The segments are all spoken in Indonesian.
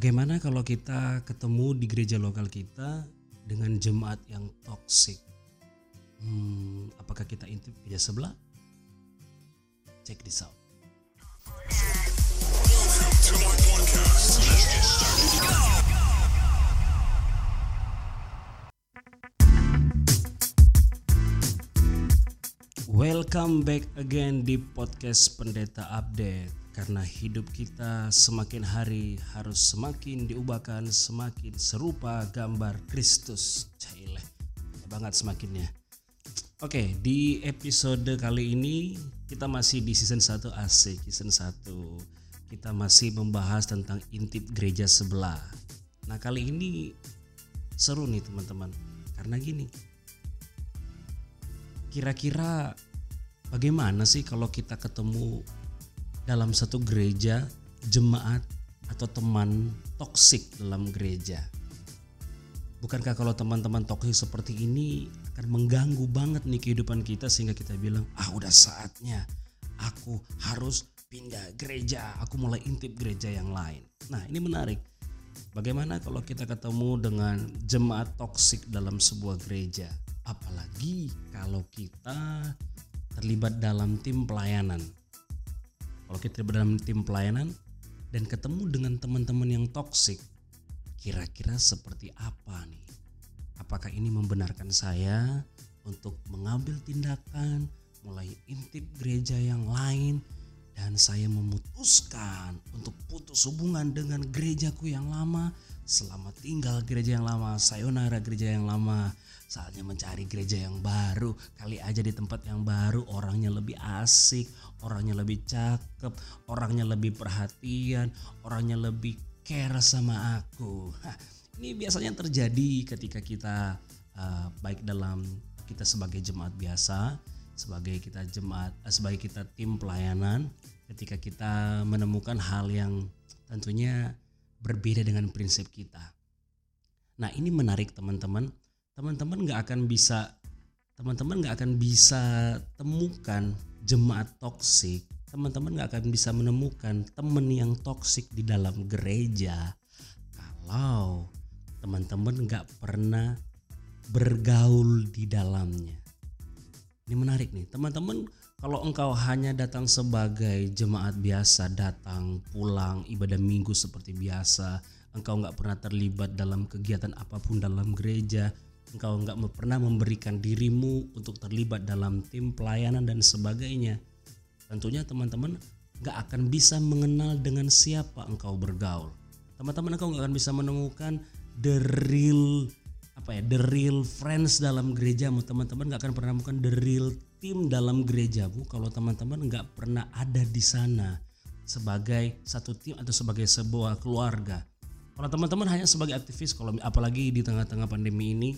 Bagaimana kalau kita ketemu di gereja lokal kita dengan jemaat yang toksik? Hmm, apakah kita intip gereja sebelah? Check this out. Welcome back again di podcast Pendeta Update karena hidup kita semakin hari harus semakin diubahkan semakin serupa gambar Kristus. Caileh, banget semakinnya. Oke, di episode kali ini kita masih di season 1 AC, season 1. Kita masih membahas tentang intip gereja sebelah. Nah, kali ini seru nih teman-teman. Karena gini, kira-kira bagaimana sih kalau kita ketemu dalam satu gereja jemaat atau teman toksik dalam gereja bukankah kalau teman-teman toksik seperti ini akan mengganggu banget nih kehidupan kita sehingga kita bilang ah udah saatnya aku harus pindah gereja aku mulai intip gereja yang lain nah ini menarik Bagaimana kalau kita ketemu dengan jemaat toksik dalam sebuah gereja? Apalagi kalau kita terlibat dalam tim pelayanan. Kita terlibat dalam tim pelayanan dan ketemu dengan teman-teman yang toksik, kira-kira seperti apa nih? Apakah ini membenarkan saya untuk mengambil tindakan, mulai intip gereja yang lain, dan saya memutuskan untuk putus hubungan dengan gerejaku yang lama Selamat tinggal gereja yang lama, sayonara gereja yang lama. Saatnya mencari gereja yang baru. Kali aja di tempat yang baru orangnya lebih asik, orangnya lebih cakep, orangnya lebih perhatian, orangnya lebih care sama aku. Hah, ini biasanya terjadi ketika kita uh, baik dalam kita sebagai jemaat biasa, sebagai kita jemaat, uh, sebagai kita tim pelayanan, ketika kita menemukan hal yang tentunya berbeda dengan prinsip kita. Nah ini menarik teman-teman. Teman-teman nggak akan bisa teman-teman nggak akan bisa temukan jemaat toksik. Teman-teman nggak akan bisa menemukan teman yang toksik di dalam gereja kalau teman-teman nggak pernah bergaul di dalamnya. Ini menarik nih, teman-teman kalau engkau hanya datang sebagai jemaat biasa, datang pulang ibadah minggu seperti biasa, engkau nggak pernah terlibat dalam kegiatan apa pun dalam gereja, engkau nggak pernah memberikan dirimu untuk terlibat dalam tim pelayanan dan sebagainya, tentunya teman-teman nggak akan bisa mengenal dengan siapa engkau bergaul. Teman-teman engkau nggak akan bisa menemukan the real apa ya the real friends dalam gerejamu teman-teman nggak akan pernah menemukan the real tim dalam gereja bu kalau teman-teman nggak pernah ada di sana sebagai satu tim atau sebagai sebuah keluarga. Kalau teman-teman hanya sebagai aktivis, kalau apalagi di tengah-tengah pandemi ini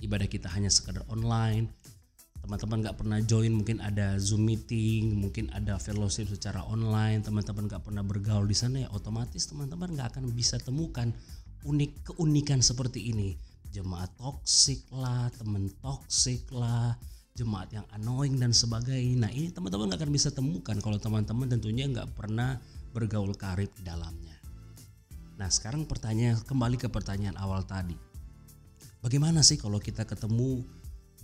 ibadah kita hanya sekedar online, teman-teman nggak pernah join mungkin ada zoom meeting mungkin ada fellowship secara online teman-teman nggak pernah bergaul di sana ya otomatis teman-teman nggak akan bisa temukan unik keunikan seperti ini jemaat toksik lah teman toksik lah jemaat yang annoying dan sebagainya. Nah ini teman-teman nggak akan bisa temukan kalau teman-teman tentunya nggak pernah bergaul karib di dalamnya. Nah sekarang pertanyaan kembali ke pertanyaan awal tadi. Bagaimana sih kalau kita ketemu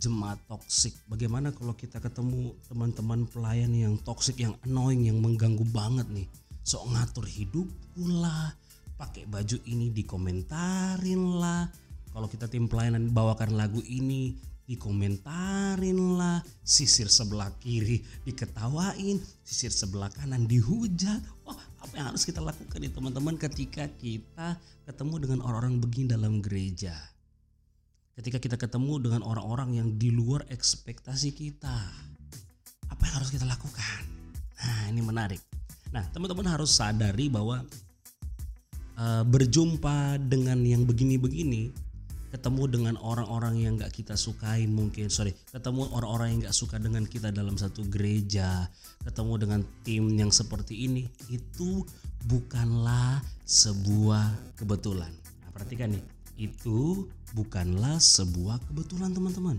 jemaat toksik? Bagaimana kalau kita ketemu teman-teman pelayan yang toksik, yang annoying, yang mengganggu banget nih? Sok ngatur hidupku lah, pakai baju ini dikomentarin lah. Kalau kita tim pelayanan bawakan lagu ini, dikomentarin lah, sisir sebelah kiri diketawain, sisir sebelah kanan dihujat. Wah, apa yang harus kita lakukan nih teman-teman ketika kita ketemu dengan orang-orang begini dalam gereja? Ketika kita ketemu dengan orang-orang yang di luar ekspektasi kita, apa yang harus kita lakukan? Nah, ini menarik. Nah, teman-teman harus sadari bahwa uh, berjumpa dengan yang begini-begini ketemu dengan orang-orang yang gak kita sukai mungkin sorry ketemu orang-orang yang gak suka dengan kita dalam satu gereja ketemu dengan tim yang seperti ini itu bukanlah sebuah kebetulan. Nah, perhatikan nih itu bukanlah sebuah kebetulan teman-teman.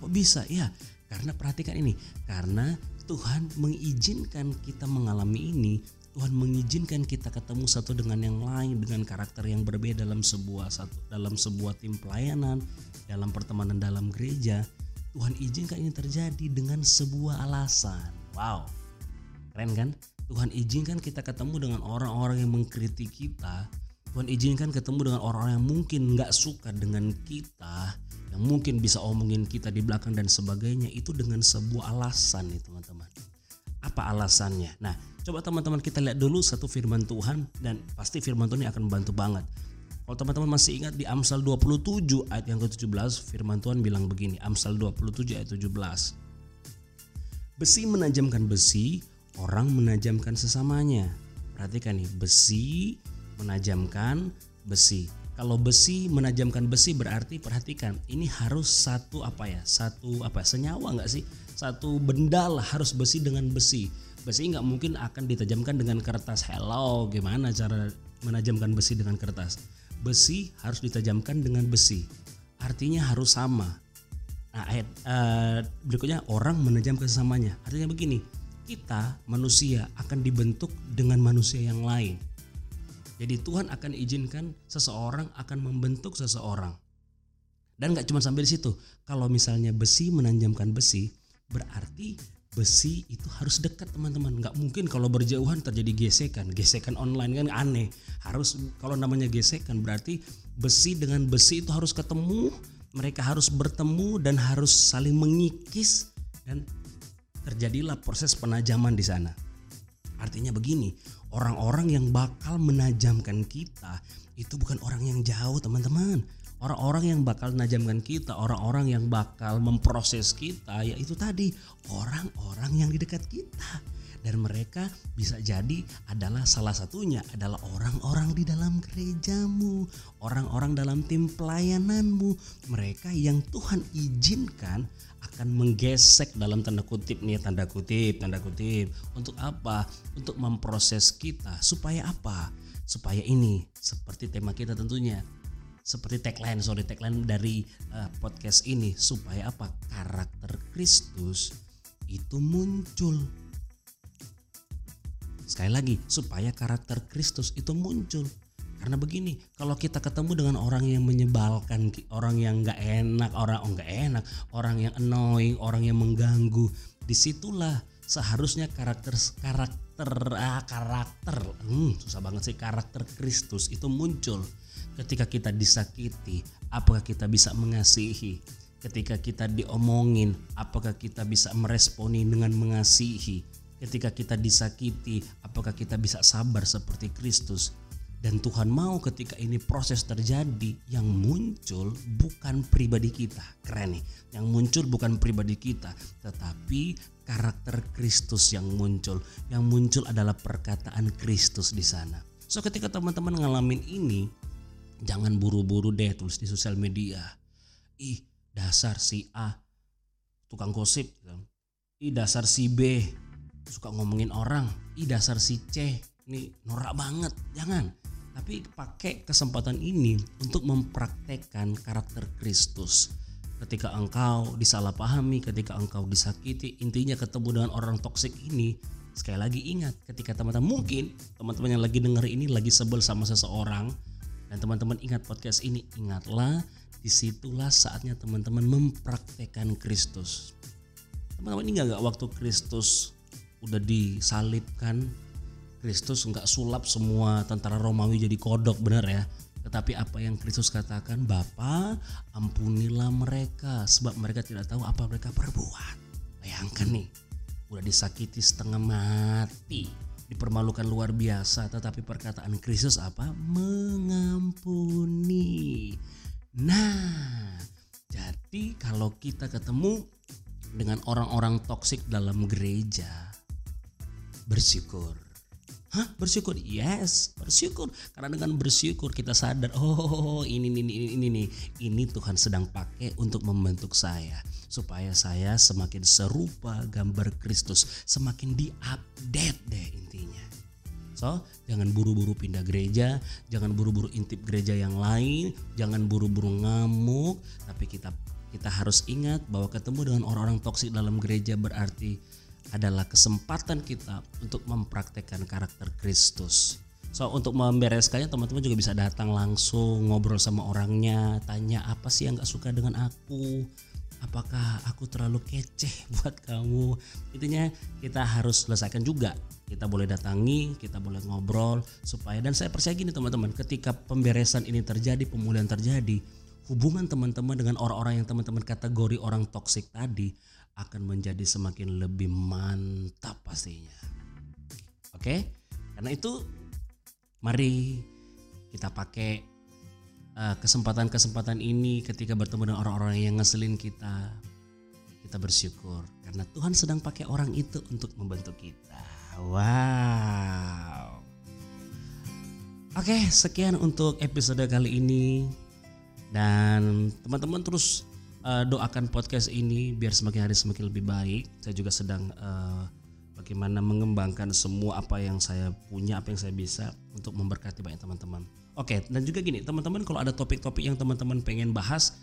Kok bisa? Ya karena perhatikan ini karena Tuhan mengizinkan kita mengalami ini Tuhan mengizinkan kita ketemu satu dengan yang lain dengan karakter yang berbeda dalam sebuah satu dalam sebuah tim pelayanan, dalam pertemanan dalam gereja. Tuhan izinkan ini terjadi dengan sebuah alasan. Wow. Keren kan? Tuhan izinkan kita ketemu dengan orang-orang yang mengkritik kita. Tuhan izinkan ketemu dengan orang-orang yang mungkin nggak suka dengan kita, yang mungkin bisa omongin kita di belakang dan sebagainya itu dengan sebuah alasan nih teman-teman. Apa alasannya? Nah, coba teman-teman kita lihat dulu satu firman Tuhan dan pasti firman Tuhan ini akan membantu banget. Kalau teman-teman masih ingat di Amsal 27 ayat yang ke-17 firman Tuhan bilang begini, Amsal 27 ayat 17. Besi menajamkan besi, orang menajamkan sesamanya. Perhatikan nih, besi menajamkan besi. Kalau besi menajamkan besi berarti perhatikan ini harus satu apa ya? Satu apa? Senyawa nggak sih? Satu benda lah harus besi dengan besi. Besi nggak mungkin akan ditajamkan dengan kertas. Hello, gimana cara menajamkan besi dengan kertas? Besi harus ditajamkan dengan besi. Artinya harus sama. Nah, ayat uh, berikutnya orang menajamkan sesamanya. Artinya begini, kita manusia akan dibentuk dengan manusia yang lain. Jadi Tuhan akan izinkan seseorang akan membentuk seseorang. Dan gak cuma sampai di situ. Kalau misalnya besi menanjamkan besi, berarti besi itu harus dekat teman-teman. Gak mungkin kalau berjauhan terjadi gesekan. Gesekan online kan aneh. Harus kalau namanya gesekan berarti besi dengan besi itu harus ketemu. Mereka harus bertemu dan harus saling mengikis dan terjadilah proses penajaman di sana. Artinya begini, orang-orang yang bakal menajamkan kita itu bukan orang yang jauh teman-teman. Orang-orang yang bakal menajamkan kita, orang-orang yang bakal memproses kita, yaitu tadi orang-orang yang di dekat kita. Dan mereka bisa jadi adalah salah satunya adalah orang-orang di dalam gerejamu, orang-orang dalam tim pelayananmu, mereka yang Tuhan izinkan akan menggesek dalam tanda kutip nih tanda kutip tanda kutip. Untuk apa? Untuk memproses kita. Supaya apa? Supaya ini seperti tema kita tentunya seperti tagline sorry tagline dari uh, podcast ini supaya apa? Karakter Kristus itu muncul. Sekali lagi supaya karakter Kristus itu muncul. Karena begini, kalau kita ketemu dengan orang yang menyebalkan, orang yang nggak enak, orang oh nggak enak, orang yang annoying, orang yang mengganggu, di situlah seharusnya karakter karakter ah karakter, hmm, susah banget sih karakter Kristus itu muncul ketika kita disakiti. Apakah kita bisa mengasihi? Ketika kita diomongin, apakah kita bisa meresponi dengan mengasihi? Ketika kita disakiti, apakah kita bisa sabar seperti Kristus? Dan Tuhan mau ketika ini proses terjadi yang muncul bukan pribadi kita. Keren nih. Yang muncul bukan pribadi kita, tetapi karakter Kristus yang muncul. Yang muncul adalah perkataan Kristus di sana. So ketika teman-teman ngalamin ini, jangan buru-buru deh tulis di sosial media. Ih, dasar si A tukang gosip. Gitu. Ih, dasar si B suka ngomongin orang. Ih, dasar si C ini norak banget. Jangan tapi pakai kesempatan ini untuk mempraktekkan karakter Kristus. Ketika engkau disalahpahami, ketika engkau disakiti, intinya ketemu dengan orang toksik ini, sekali lagi ingat ketika teman-teman mungkin teman-teman yang lagi denger ini lagi sebel sama seseorang dan teman-teman ingat podcast ini, ingatlah di situlah saatnya teman-teman mempraktekkan Kristus. Teman-teman ingat gak waktu Kristus udah disalibkan Kristus nggak sulap semua tentara Romawi jadi kodok benar ya. Tetapi apa yang Kristus katakan, Bapa ampunilah mereka sebab mereka tidak tahu apa mereka perbuat. Bayangkan nih, udah disakiti setengah mati, dipermalukan luar biasa, tetapi perkataan Kristus apa? Mengampuni. Nah, jadi kalau kita ketemu dengan orang-orang toksik dalam gereja, bersyukur Hah? Bersyukur? Yes bersyukur. Karena dengan bersyukur kita sadar Oh ini ini ini ini nih Ini Tuhan sedang pakai untuk membentuk saya. Supaya saya semakin serupa gambar Kristus. Semakin diupdate deh intinya. So jangan buru-buru pindah gereja Jangan buru-buru intip gereja yang lain Jangan buru-buru ngamuk. Tapi kita kita harus ingat bahwa ketemu dengan orang-orang toksik dalam gereja berarti adalah kesempatan kita untuk mempraktekkan karakter Kristus. So untuk membereskannya teman-teman juga bisa datang langsung ngobrol sama orangnya, tanya apa sih yang gak suka dengan aku, apakah aku terlalu keceh buat kamu. Intinya kita harus selesaikan juga. Kita boleh datangi, kita boleh ngobrol supaya dan saya percaya gini teman-teman, ketika pemberesan ini terjadi, pemulihan terjadi, hubungan teman-teman dengan orang-orang yang teman-teman kategori orang toksik tadi akan menjadi semakin lebih mantap pastinya. Oke? Karena itu mari kita pakai eh, kesempatan-kesempatan ini ketika bertemu dengan orang-orang yang ngeselin kita kita bersyukur karena Tuhan sedang pakai orang itu untuk membentuk kita. Wow. Oke, sekian untuk episode kali ini. Dan teman-teman terus uh, doakan podcast ini biar semakin hari semakin lebih baik. Saya juga sedang uh, bagaimana mengembangkan semua apa yang saya punya, apa yang saya bisa untuk memberkati banyak teman-teman. Oke, dan juga gini, teman-teman kalau ada topik-topik yang teman-teman pengen bahas,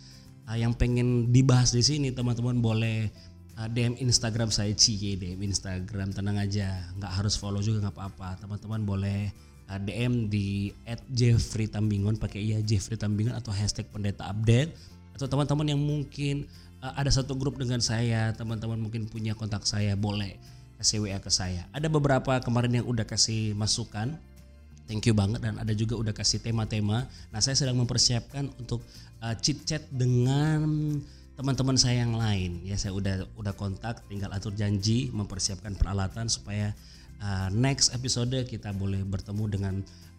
uh, yang pengen dibahas di sini, teman-teman boleh uh, DM Instagram saya Cie, DM Instagram tenang aja, nggak harus follow juga nggak apa-apa. Teman-teman boleh DM di @jeffrey_tambingon pakai iya Jeffrey Tambingon atau hashtag pendeta update atau teman-teman yang mungkin uh, ada satu grup dengan saya, teman-teman mungkin punya kontak saya boleh kasih WA ke saya. Ada beberapa kemarin yang udah kasih masukan. Thank you banget dan ada juga udah kasih tema-tema. Nah, saya sedang mempersiapkan untuk uh, chit chat dengan teman-teman saya yang lain. Ya, saya udah udah kontak, tinggal atur janji, mempersiapkan peralatan supaya uh, next episode kita boleh bertemu dengan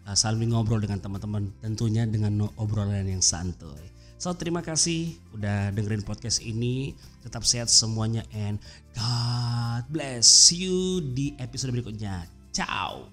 uh, saling ngobrol dengan teman-teman tentunya dengan obrolan yang santuy. So terima kasih udah dengerin podcast ini. Tetap sehat semuanya and God bless you di episode berikutnya. Ciao.